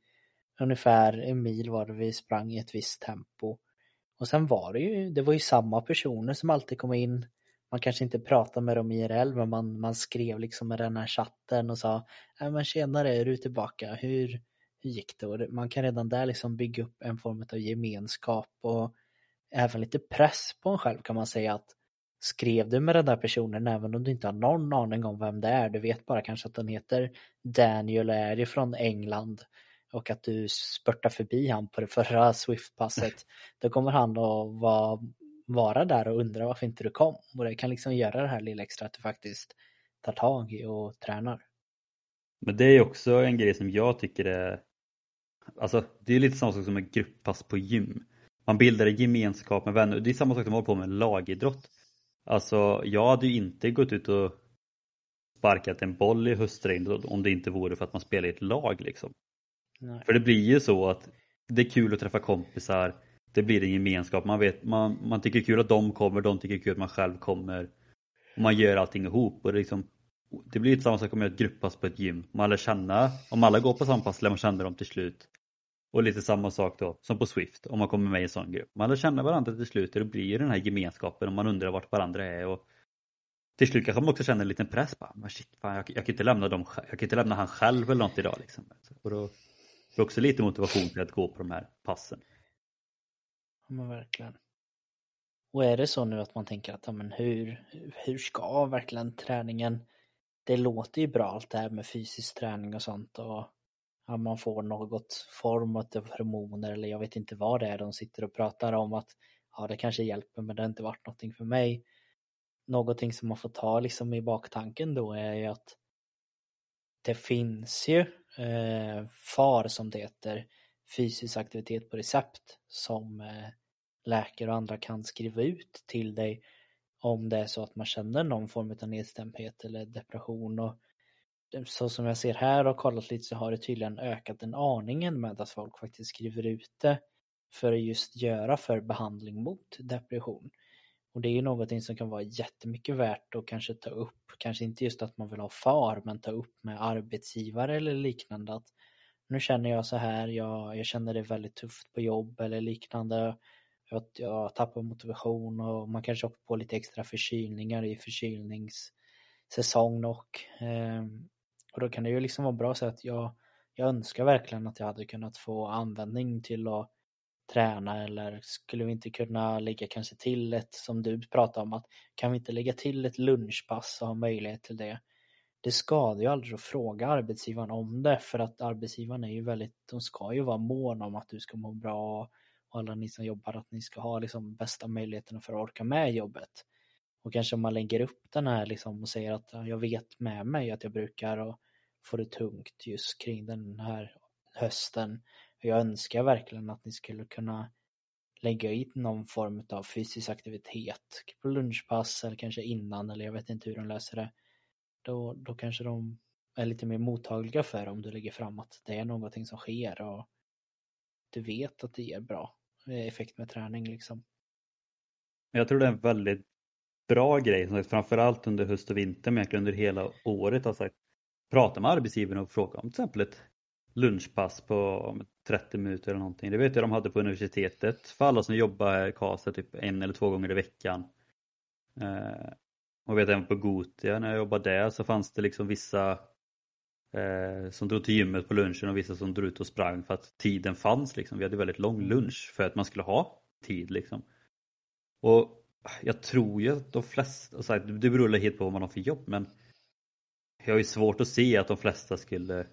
ungefär en mil var det vi sprang i ett visst tempo. Och sen var det ju, det var ju samma personer som alltid kom in man kanske inte pratade med dem IRL men man, man skrev liksom med den här chatten och sa Nej men tjenare, är du tillbaka? Hur, hur gick det? Och man kan redan där liksom bygga upp en form av gemenskap och även lite press på en själv kan man säga att skrev du med den där personen även om du inte har någon aning om vem det är, du vet bara kanske att den heter Daniel och är ifrån England och att du spurtar förbi han på det förra Swift-passet, då kommer han att vara vara där och undra varför inte du kom. Och det kan liksom göra det här lilla extra att du faktiskt tar tag i och tränar. Men det är också en grej som jag tycker är Alltså det är lite samma sak som ett grupppass på gym. Man bildar en gemenskap med vänner. Det är samma sak som att hålla på med lagidrott. Alltså jag hade ju inte gått ut och sparkat en boll i höstregnet om det inte vore för att man spelar i ett lag liksom. Nej. För det blir ju så att det är kul att träffa kompisar. Det blir en gemenskap. Man, vet, man, man tycker kul att de kommer, de tycker kul att man själv kommer. Och man gör allting ihop. Och det, liksom, det blir samma sak om ett grupppass på ett gym. Man lär känna, om alla går på samma pass lär man känna dem till slut. Och lite samma sak då som på Swift om man kommer med i en sån grupp. Man lär känna varandra till slut och det blir ju den här gemenskapen och man undrar vart varandra är. Och till slut kanske man också känner en liten press. Bara, men shit, fan, jag, jag, kan inte lämna dem, jag kan inte lämna han själv eller något idag. Liksom. Och då, det är också lite motivation till att gå på de här passen. Ja, men verkligen. Och är det så nu att man tänker att ja, men hur, hur ska verkligen träningen det låter ju bra allt det här med fysisk träning och sånt och ja, man får något form av typ hormoner eller jag vet inte vad det är de sitter och pratar om att ja det kanske hjälper men det har inte varit någonting för mig. Någonting som man får ta liksom i baktanken då är ju att det finns ju eh, FAR som det heter fysisk aktivitet på recept som eh, läkare och andra kan skriva ut till dig om det är så att man känner någon form av nedstämdhet eller depression och så som jag ser här och kollat lite så har det tydligen ökat en aningen med att folk faktiskt skriver ut det för att just göra för behandling mot depression. Och det är ju någonting som kan vara jättemycket värt att kanske ta upp, kanske inte just att man vill ha FAR, men ta upp med arbetsgivare eller liknande att nu känner jag så här, jag, jag känner det väldigt tufft på jobb eller liknande. Jag, jag tappar motivation och man kanske åker på lite extra förkylningar i förkylningssäsong och, eh, och då kan det ju liksom vara bra att säga att jag, jag önskar verkligen att jag hade kunnat få användning till att träna eller skulle vi inte kunna lägga kanske till ett som du pratade om att kan vi inte lägga till ett lunchpass och ha möjlighet till det det skadar ju aldrig att fråga arbetsgivaren om det för att arbetsgivaren är ju väldigt, de ska ju vara mån om att du ska må bra och alla ni som jobbar att ni ska ha liksom bästa möjligheterna för att orka med jobbet. Och kanske om man lägger upp den här liksom och säger att jag vet med mig att jag brukar få det tungt just kring den här hösten. Jag önskar verkligen att ni skulle kunna lägga in någon form av fysisk aktivitet på lunchpass eller kanske innan eller jag vet inte hur de löser det då, då kanske de är lite mer mottagliga för om du lägger fram att det är någonting som sker och du vet att det ger bra eh, effekt med träning liksom. Jag tror det är en väldigt bra grej, som sagt, framförallt under höst och vinter men egentligen under hela året. Alltså, prata med arbetsgivaren och fråga om till exempel ett lunchpass på 30 minuter eller någonting. Det vet jag de hade på universitetet för alla som jobbar här i Karlstad typ en eller två gånger i veckan. Eh, och vet även på Gotia när jag jobbade där så fanns det liksom vissa eh, som drog till gymmet på lunchen och vissa som drog ut och sprang för att tiden fanns liksom. Vi hade väldigt lång mm. lunch för att man skulle ha tid liksom. Och jag tror ju att de flesta, så det beror helt på vad man har för jobb men jag har ju svårt att se att de flesta skulle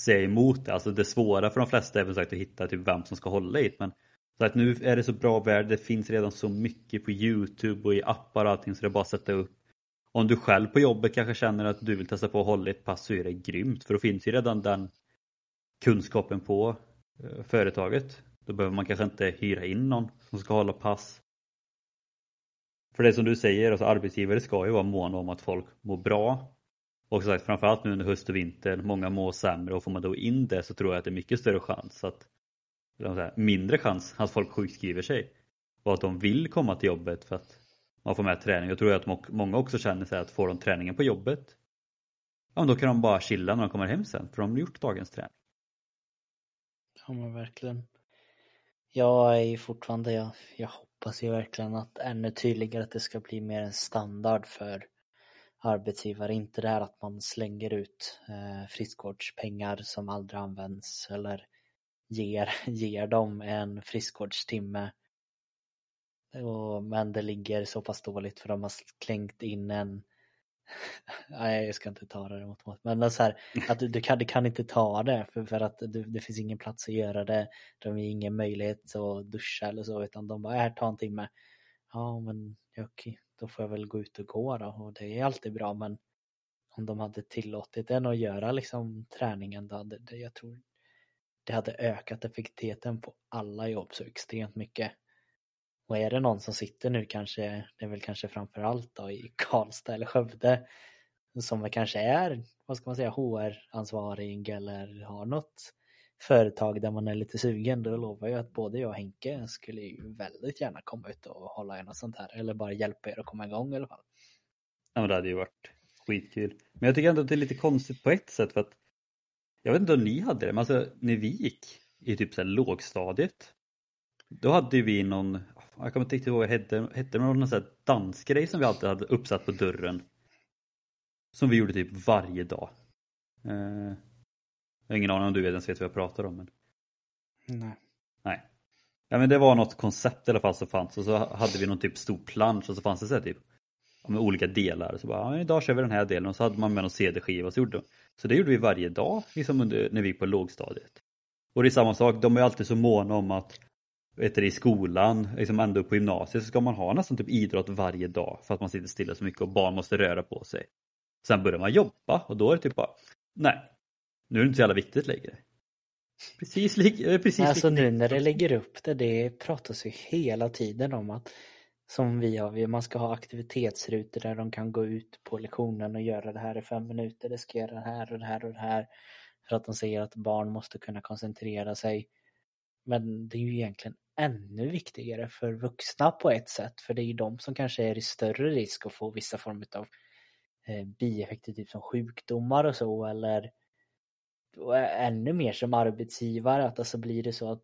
säga emot det. Alltså det svåra för de flesta är väl sagt att hitta typ vem som ska hålla i det men så att nu är det så bra värld, det finns redan så mycket på Youtube och i appar och allting så det är bara att sätta upp. Om du själv på jobbet kanske känner att du vill testa på att hålla ett pass så är det grymt för då finns ju redan den kunskapen på eh, företaget. Då behöver man kanske inte hyra in någon som ska hålla pass. För det som du säger, alltså arbetsgivare ska ju vara måna om att folk mår bra. Och som sagt, framförallt nu under höst och vinter, många mår sämre och får man då in det så tror jag att det är mycket större chans att säga, mindre chans att folk sjukskriver sig och att de vill komma till jobbet för att man får med träning. Jag tror att många också känner sig att får de träningen på jobbet ja, då kan de bara chilla när de kommer hem sen för de har gjort dagens träning. Ja men verkligen. Jag är ju fortfarande, jag, jag hoppas ju verkligen att ännu tydligare att det ska bli mer en standard för arbetsgivare. Inte det här att man slänger ut eh, friskvårdspengar som aldrig används eller ger, ger dem en friskvårdstimme. Och, men det ligger så pass dåligt för de har klängt in en Nej, jag ska inte ta det mot mot. Men så här, att du, du, kan, du kan inte ta det för, för att du, det finns ingen plats att göra det. De har ingen möjlighet att duscha eller så utan de bara, äh, här ta en timme. Ja men okej, då får jag väl gå ut och gå då och det är alltid bra men om de hade tillåtit en att göra liksom träningen då, hade det, jag tror det hade ökat effektiviteten på alla jobb så extremt mycket. Och är det någon som sitter nu kanske, det är väl kanske framförallt då i Karlstad eller Skövde som kanske är, vad ska man säga, HR-ansvarig eller har något företag där man är lite sugen, då lovar jag att både jag och Henke skulle ju väldigt gärna komma ut och hålla i något sånt här eller bara hjälpa er att komma igång i alla fall. Ja men det hade ju varit skitkul. Men jag tycker ändå att det är lite konstigt på ett sätt för att jag vet inte om ni hade det, men alltså när vi gick i typ så här lågstadiet då hade vi någon, jag kommer inte riktigt ihåg vad det hette, hette det någon sån här dansgrej som vi alltid hade uppsatt på dörren. Som vi gjorde typ varje dag. Eh, jag har ingen aning om du ens vet vad jag pratar om. Men... Nej. Nej. Ja men det var något koncept i alla fall som fanns och så hade vi någon typ stor plansch och så fanns det så här typ med olika delar. Så bara, ja, idag kör vi den här delen och så hade man med någon CD-skiva. Så, gjorde, så det gjorde vi varje dag liksom under, när vi gick på lågstadiet. Och det är samma sak, de är alltid så måna om att vet du, i skolan, liksom ändå på gymnasiet så ska man ha nästan typ idrott varje dag för att man sitter stilla så mycket och barn måste röra på sig. Sen börjar man jobba och då är det typ bara, nej, nu är det inte så jävla viktigt längre. Precis, li precis Alltså nu när det lägger upp det, det pratas ju hela tiden om att som vi har, man ska ha aktivitetsrutor där de kan gå ut på lektionen och göra det här i fem minuter, det ska göra det här och det här och det här. För att de säger att barn måste kunna koncentrera sig. Men det är ju egentligen ännu viktigare för vuxna på ett sätt, för det är ju de som kanske är i större risk att få vissa former av eh, bieffekter, typ som sjukdomar och så, eller och ännu mer som arbetsgivare, att alltså blir det så att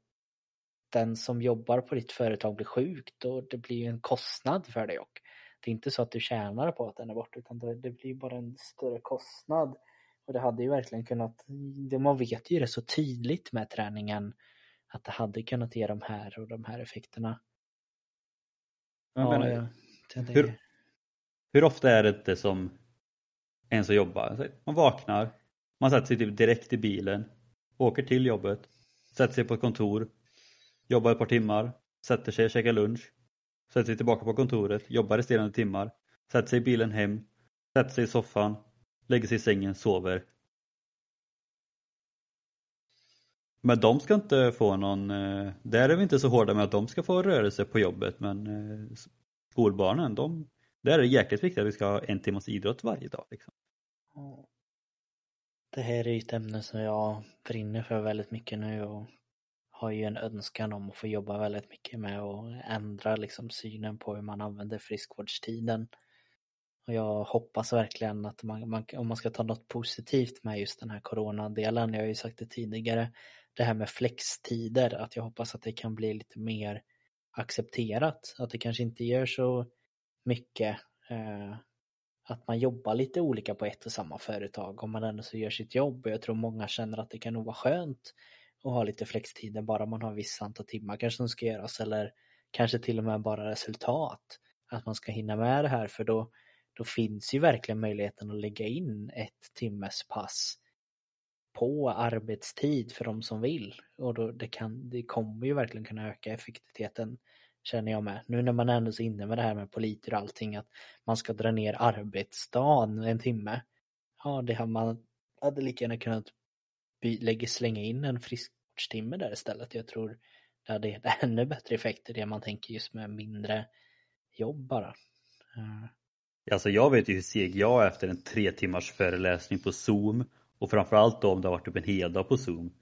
den som jobbar på ditt företag blir sjuk, då det blir ju en kostnad för dig och det är inte så att du tjänar på att den är borta utan det, det blir bara en större kostnad. Och det hade ju verkligen kunnat, det, man vet ju det så tydligt med träningen att det hade kunnat ge de här och de här effekterna. Menar, ja, det, hur, hur ofta är det inte som en som jobbar? Man vaknar, man sätter sig typ direkt i bilen, åker till jobbet, sätter sig på ett kontor, jobbar ett par timmar, sätter sig, käkar lunch, sätter sig tillbaka på kontoret, jobbar resterande timmar, sätter sig i bilen hem, sätter sig i soffan, lägger sig i sängen, sover. Men de ska inte få någon, eh, där är vi inte så hårda med att de ska få rörelse på jobbet men eh, skolbarnen, de, där är det jäkligt viktigt att vi ska ha en timmas idrott varje dag. Liksom. Det här är ju ett ämne som jag brinner för väldigt mycket nu och har ju en önskan om att få jobba väldigt mycket med och ändra liksom synen på hur man använder friskvårdstiden. Och jag hoppas verkligen att man, man, om man ska ta något positivt med just den här coronadelen, jag har ju sagt det tidigare, det här med flextider, att jag hoppas att det kan bli lite mer accepterat, att det kanske inte gör så mycket eh, att man jobbar lite olika på ett och samma företag om man ändå så gör sitt jobb. Och jag tror många känner att det kan nog vara skönt att ha lite flextider bara man har vissa antal timmar kanske som ska göras eller kanske till och med bara resultat. Att man ska hinna med det här för då då finns ju verkligen möjligheten att lägga in ett timmes pass på arbetstid för de som vill. Och då det, kan, det kommer ju verkligen kunna öka effektiviteten känner jag med. Nu när man ändå är inne med det här med politer och allting att man ska dra ner arbetsdagen en timme. Ja, det har man hade lika gärna kunnat lägga, slänga in en friskvårdstimme där istället. Jag tror det hade gett ännu bättre effekter det man tänker just med mindre jobb bara. Mm. Alltså jag vet ju hur seg jag är efter en tre timmars föreläsning på zoom och framförallt då om det har varit typ en hel dag på zoom.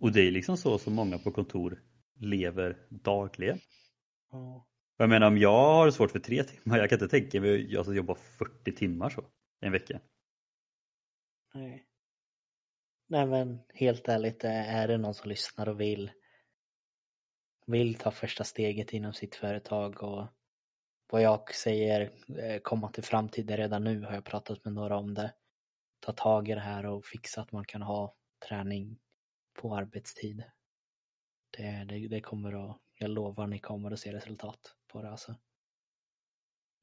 Och det är liksom så som många på kontor lever dagligen. Ja. Jag menar om jag har svårt för tre timmar, jag kan inte tänka mig att jag ska jobba 40 timmar så en vecka. Nej. Nej men helt ärligt, är det någon som lyssnar och vill vill ta första steget inom sitt företag och vad jag säger eh, komma till framtiden redan nu har jag pratat med några om det. Ta tag i det här och fixa att man kan ha träning på arbetstid. Det, det, det kommer att, jag lovar ni kommer att se resultat på det alltså.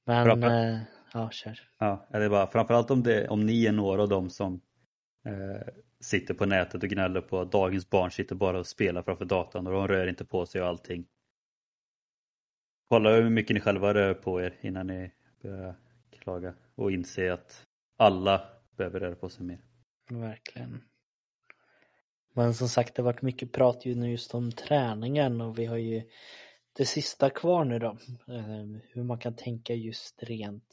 Men, Framför... eh, ja kör. Ja, det är bara framförallt om, det, om ni är några av dem som eh, sitter på nätet och gnäller på att dagens barn sitter bara och spelar framför datorn och de rör inte på sig och allting. Kolla hur mycket ni själva rör på er innan ni börjar klaga och inse att alla behöver röra på sig mer. Verkligen. Men som sagt, det har varit mycket prat ju nu just om träningen och vi har ju det sista kvar nu då. Ehm, hur man kan tänka just rent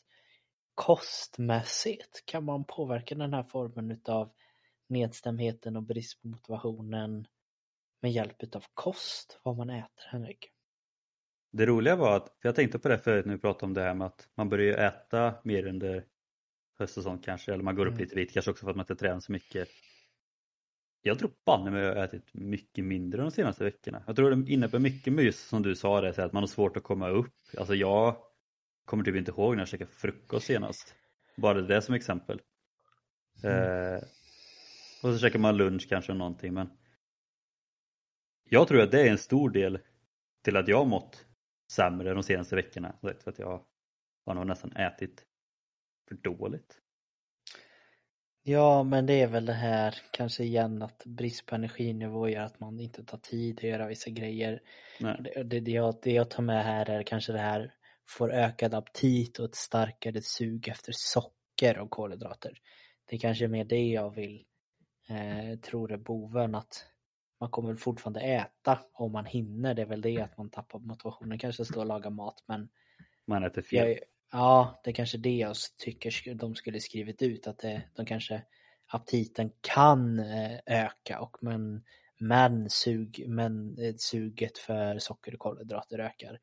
kostmässigt. Kan man påverka den här formen utav nedstämdheten och brist på motivationen med hjälp utav kost, vad man äter, Henrik? Det roliga var att, för jag tänkte på det förut när vi pratade om det här med att man börjar äta mer under höst och sånt kanske, eller man går upp mm. lite vikt, kanske också för att man inte tränar så mycket. Jag tror banne mig jag har ätit mycket mindre de senaste veckorna. Jag tror det innebär mycket med just som du sa det, att man har svårt att komma upp. Alltså jag kommer typ inte ihåg när jag käkade frukost senast. Bara det som exempel. Mm. Eh, och så käkar man lunch kanske någonting men jag tror att det är en stor del till att jag har mått sämre de senaste veckorna. För att jag har nog nästan ätit för dåligt. Ja, men det är väl det här kanske igen att brist på energinivå gör att man inte tar tid att göra vissa grejer. Det, det, det, jag, det jag tar med här är kanske det här får ökad aptit och ett starkare sug efter socker och kolhydrater. Det är kanske är mer det jag vill eh, tror är boven att man kommer fortfarande äta om man hinner. Det är väl det att man tappar motivationen. Kanske stå och laga mat men man äter fel. Jag, ja, det är kanske det jag tycker de skulle skrivit ut att det, de kanske aptiten kan eh, öka och men, men, sug, men eh, suget för socker och kolhydrater ökar.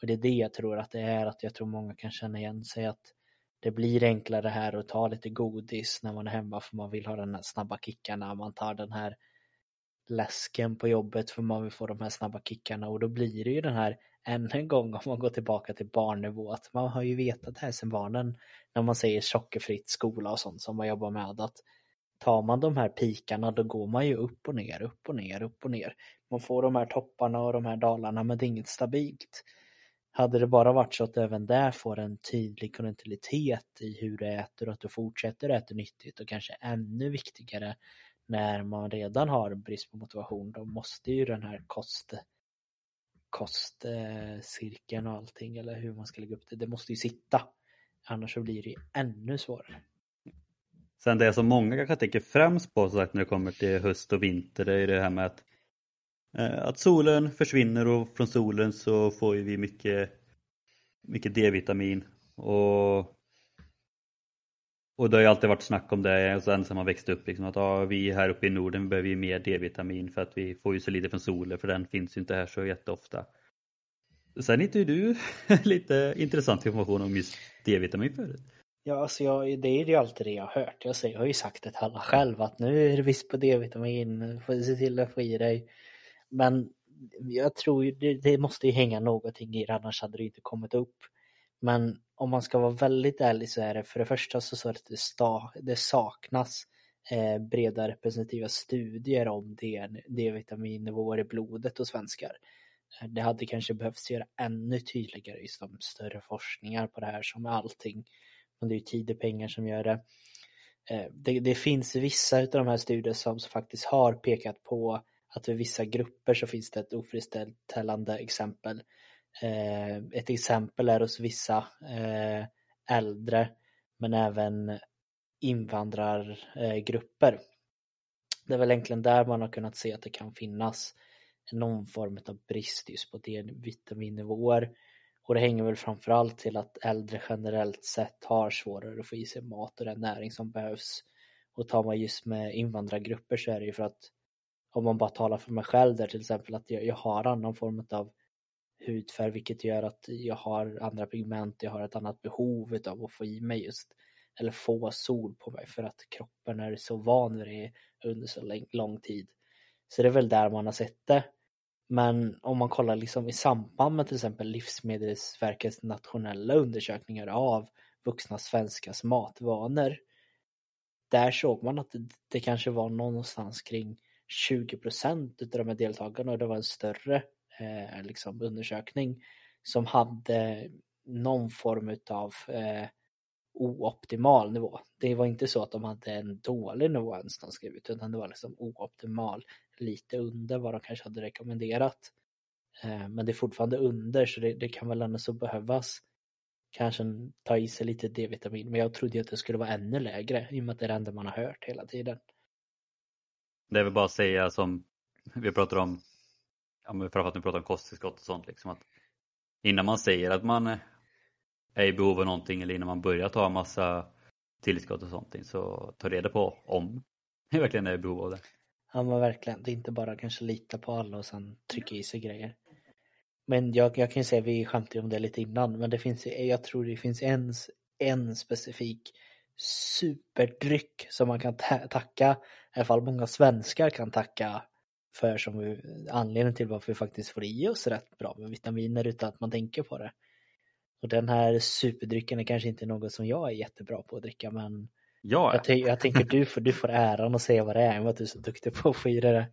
Och det är det jag tror att det är, att jag tror många kan känna igen sig att det blir enklare här att ta lite godis när man är hemma för man vill ha den här snabba kickarna, man tar den här läsken på jobbet för man vill få de här snabba kickarna och då blir det ju den här än en gång om man går tillbaka till barnnivå att man har ju vetat det här sedan barnen när man säger sockerfritt skola och sånt som man jobbar med att tar man de här pikarna då går man ju upp och ner, upp och ner, upp och ner. Man får de här topparna och de här dalarna men det är inget stabilt. Hade det bara varit så att även där får en tydlig kontinuitet i hur du äter och att du fortsätter äta nyttigt och kanske ännu viktigare när man redan har brist på motivation då måste ju den här kost kostcirkeln och allting eller hur man ska lägga upp det, det måste ju sitta. Annars så blir det ju ännu svårare. Sen det som många kanske tänker främst på så sagt, när det kommer till höst och vinter det är det här med att, eh, att solen försvinner och från solen så får vi mycket, mycket D-vitamin och, och det har ju alltid varit snack om det och sen sen man växte upp liksom att ah, vi här uppe i Norden behöver ju mer D-vitamin för att vi får ju så lite från solen för den finns ju inte här så jätteofta. Sen hittade ju du lite intressant information om just D-vitamin förut. Ja, alltså jag, det är ju alltid det jag har hört. Jag, säger, jag har ju sagt det till alla själv att nu är det visst på D-vitamin, får se till att få i dig. Men jag tror ju det, det måste ju hänga någonting i det, annars hade det inte kommit upp. Men om man ska vara väldigt ärlig så är det för det första så, så att det, sta, det saknas eh, breda representativa studier om D-vitaminnivåer i blodet hos svenskar. Eh, det hade kanske behövts göra ännu tydligare just om större forskningar på det här som med allting men det är ju tid och pengar som gör det. Eh, det, det finns vissa av de här studierna som faktiskt har pekat på att för vissa grupper så finns det ett ofriställande exempel. Eh, ett exempel är hos vissa eh, äldre men även invandrargrupper. Det är väl egentligen där man har kunnat se att det kan finnas någon form av brist just på D-vitaminnivåer och det hänger väl framförallt till att äldre generellt sett har svårare att få i sig mat och den näring som behövs. Och tar man just med invandrargrupper så är det ju för att om man bara talar för mig själv där till exempel att jag, jag har annan form av hudfärg vilket gör att jag har andra pigment, jag har ett annat behov av att få i mig just eller få sol på mig för att kroppen är så van vid det under så lång tid. Så det är väl där man har sett det men om man kollar liksom i samband med till exempel Livsmedelsverkets nationella undersökningar av vuxna svenskars matvanor. Där såg man att det, det kanske var någonstans kring 20 procent av de här deltagarna och det var en större eh, liksom undersökning som hade någon form av eh, ooptimal nivå. Det var inte så att de hade en dålig nivå ens de skrev ut utan det var liksom ooptimal lite under vad de kanske hade rekommenderat. Eh, men det är fortfarande under så det, det kan väl ändå så behövas kanske ta i sig lite D-vitamin men jag trodde att det skulle vara ännu lägre i och med att det är det enda man har hört hela tiden. Det är väl bara att säga som vi pratar om, ja, men framförallt när vi pratar om kosttillskott och sånt liksom att innan man säger att man är i behov av någonting eller innan man börjar ta en massa tillskott och sånt så ta reda på om det verkligen är i behov av det. Ja men verkligen, det är inte bara kanske lita på alla och sen trycka i sig grejer. Men jag, jag kan ju säga, vi skämtade om det lite innan, men det finns, jag tror det finns en, en specifik superdryck som man kan tacka, i alla fall många svenskar kan tacka för som vi, anledningen till varför vi faktiskt får i oss rätt bra med vitaminer utan att man tänker på det. Och den här superdrycken är kanske inte något som jag är jättebra på att dricka men Ja. Jag, jag tänker du får, du får äran att säga vad det är, vad du är så duktig på att få i det.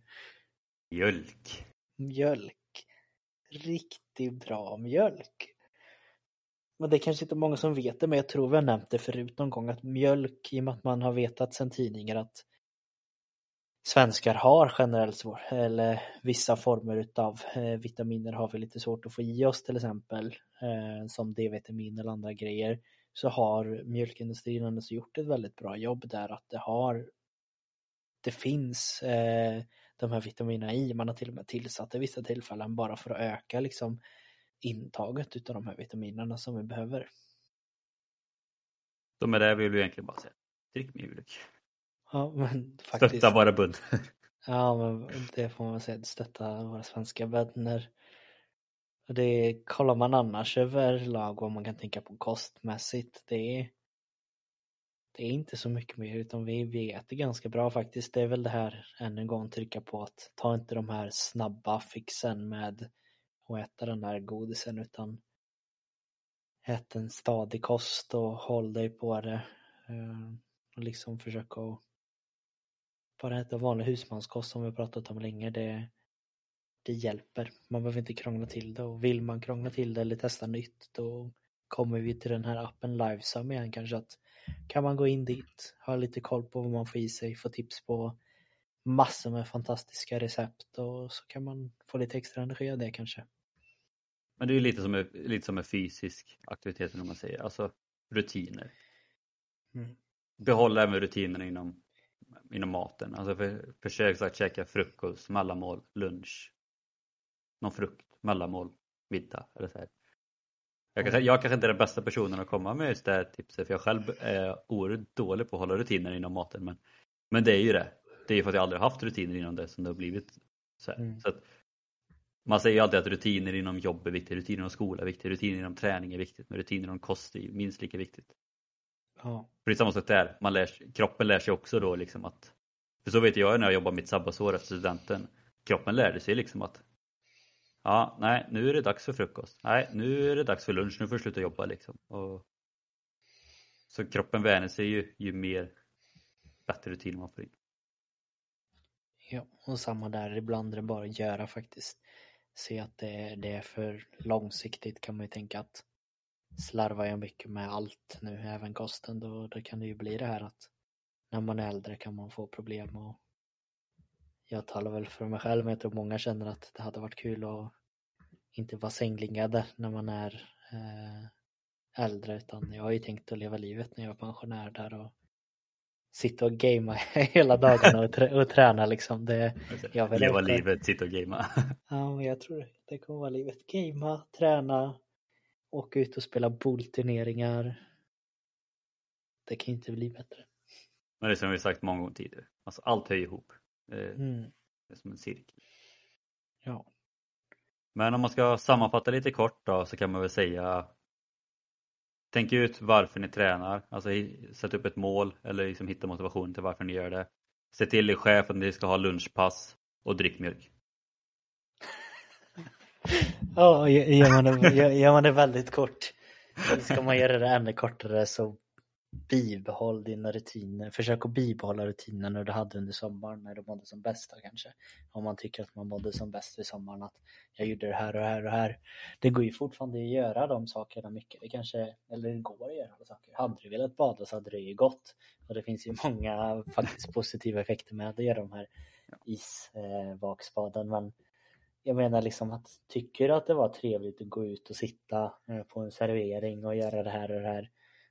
Mjölk. Mjölk. Riktigt bra mjölk. Men det är kanske inte många som vet det, men jag tror vi har nämnt det förut någon gång att mjölk, i och med att man har vetat sedan tidningar att svenskar har generellt svårt, eller vissa former utav eh, vitaminer har vi lite svårt att få i oss till exempel, eh, som D-vitamin eller andra grejer så har mjölkindustrin ändå gjort ett väldigt bra jobb där att det har det finns eh, de här vitaminerna i. Man har till och med tillsatt det vissa tillfällen bara för att öka liksom intaget utav de här vitaminerna som vi behöver. Så med det vill vi egentligen bara säga, drick mjölk. Ja, men faktiskt. Stötta våra bönder. Ja, men det får man säga, stötta våra svenska bönder. Det kollar man annars överlag vad man kan tänka på kostmässigt. Det är det är inte så mycket mer utan vi, vi äter ganska bra faktiskt. Det är väl det här än en gång trycka på att ta inte de här snabba fixen med att äta den här godisen utan ät en stadig kost och håll dig på det. Eh, och liksom försöka att bara äta vanlig husmanskost som vi har pratat om länge. Det, det hjälper. Man behöver inte krångla till det och vill man krångla till det eller testa nytt då kommer vi till den här appen Livesum igen kanske att kan man gå in dit, ha lite koll på vad man får i sig, få tips på massor med fantastiska recept och så kan man få lite extra energi av det kanske. Men det är ju lite som, lite som en fysisk aktivitet om man säger, alltså rutiner. Mm. Behåll även rutinerna inom, inom maten. Alltså för, försök att käka frukost, mellanmål, lunch. Någon frukt, mellanmål, middag eller så här. Jag kanske, jag kanske inte är den bästa personen att komma med just det här tipset för jag själv är oerhört dålig på att hålla rutiner inom maten. Men, men det är ju det. Det är ju för att jag aldrig haft rutiner inom det som det har blivit så, mm. så att, Man säger ju alltid att rutiner inom jobb är viktigt, rutiner inom skola är viktigt, rutiner inom träning är viktigt, men rutiner inom kost är minst lika viktigt. Ja. För det är samma sak där, man lär, kroppen lär sig också då liksom att För så vet jag när jag jobbade mitt sabbatsår efter studenten Kroppen lärde sig liksom att Ja, nej, nu är det dags för frukost. Nej, nu är det dags för lunch. Nu får du sluta jobba liksom. Och... Så kroppen vänjer sig ju, ju mer bättre rutiner man får in. Ja, och samma där. Ibland är det bara att göra faktiskt. Se att det det är för långsiktigt kan man ju tänka att slarvar jag mycket med allt nu, även kosten, då, då kan det ju bli det här att när man är äldre kan man få problem och jag talar väl för mig själv, men jag tror många känner att det hade varit kul att inte vara sängliggande när man är eh, äldre, utan jag har ju tänkt att leva livet när jag är pensionär där och sitta och gamea hela dagarna och, trä och träna liksom. Det, jag leva livet, sitta och gamea. ja, men jag tror det kommer vara livet. Gamea, träna, åka ut och spela bollturneringar. Det kan inte bli bättre. Men det är som vi sagt många gånger tidigare, alltså allt hör ihop. Mm. Det är som en cirkel. Ja. Men om man ska sammanfatta lite kort då så kan man väl säga Tänk ut varför ni tränar, alltså sätt upp ett mål eller liksom hitta motivation till varför ni gör det. Se till er chef att ni ska ha lunchpass och drick mjölk. Ja, gör man, det, gör man det väldigt kort ska man göra det ännu kortare så bibehåll dina rutiner. Försök att bibehålla rutinerna du hade under sommaren när du mådde som bäst kanske. Om man tycker att man mådde som bäst vid sommaren att jag gjorde det här och det här och det här. Det går ju fortfarande att göra de sakerna mycket. Det kanske, eller det går att göra saker. Hade du velat bada så hade det ju gått. Och det finns ju många faktiskt positiva effekter med att göra de här isvaksbaden. Men jag menar liksom att tycker du att det var trevligt att gå ut och sitta eh, på en servering och göra det här och det här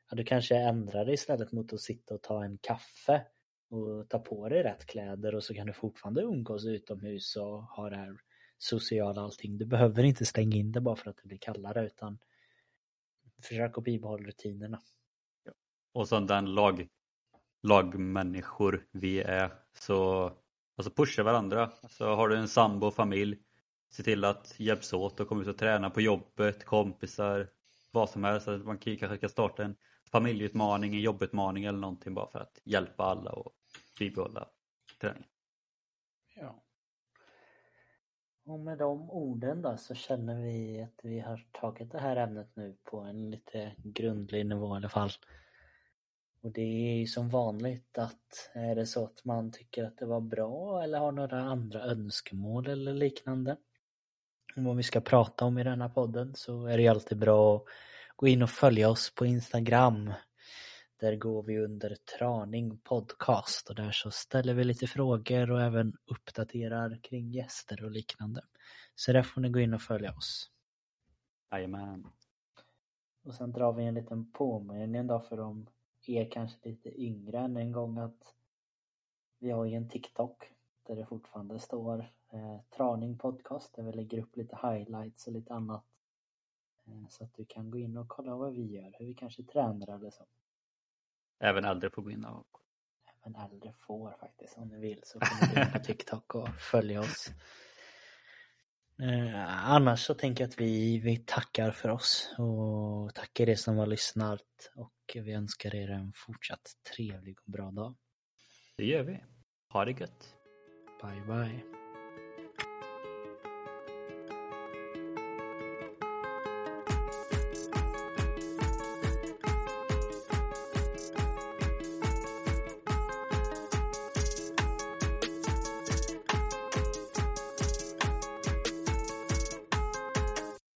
ja, du kanske ändrar dig istället mot att sitta och ta en kaffe och ta på dig rätt kläder och så kan du fortfarande umgås utomhus och ha det här sociala allting. Du behöver inte stänga in det bara för att det blir kallare utan försök att bibehålla rutinerna. Och som den lag, lagmänniskor vi är så alltså pusha varandra. Så har du en sambo familj, se till att hjälps åt och komma ut och träna på jobbet, kompisar, vad som helst. Man kanske kan starta en familjeutmaning, en jobbutmaning eller någonting bara för att hjälpa alla och bibehålla träningen. Ja. Och med de orden då så känner vi att vi har tagit det här ämnet nu på en lite grundlig nivå i alla fall. Och det är ju som vanligt att är det så att man tycker att det var bra eller har några andra önskemål eller liknande vad vi ska prata om i denna podden så är det ju alltid bra att gå in och följa oss på Instagram. Där går vi under Traning Podcast och där så ställer vi lite frågor och även uppdaterar kring gäster och liknande. Så där får ni gå in och följa oss. Jajamän. Och sen drar vi en liten påminning då för de er kanske lite yngre än en gång att vi har ju en TikTok där det fortfarande står eh, Traning Podcast där vi lägger upp lite highlights och lite annat Eh, så att du kan gå in och kolla vad vi gör, hur vi kanske tränar eller så. Även äldre får gå in och... Även äldre får faktiskt, om ni vill så får ni gå in på TikTok och följa oss. Eh, annars så tänker jag att vi, vi tackar för oss och tackar er som har lyssnat och vi önskar er en fortsatt trevlig och bra dag. Det gör vi. Ha det gött. Bye bye.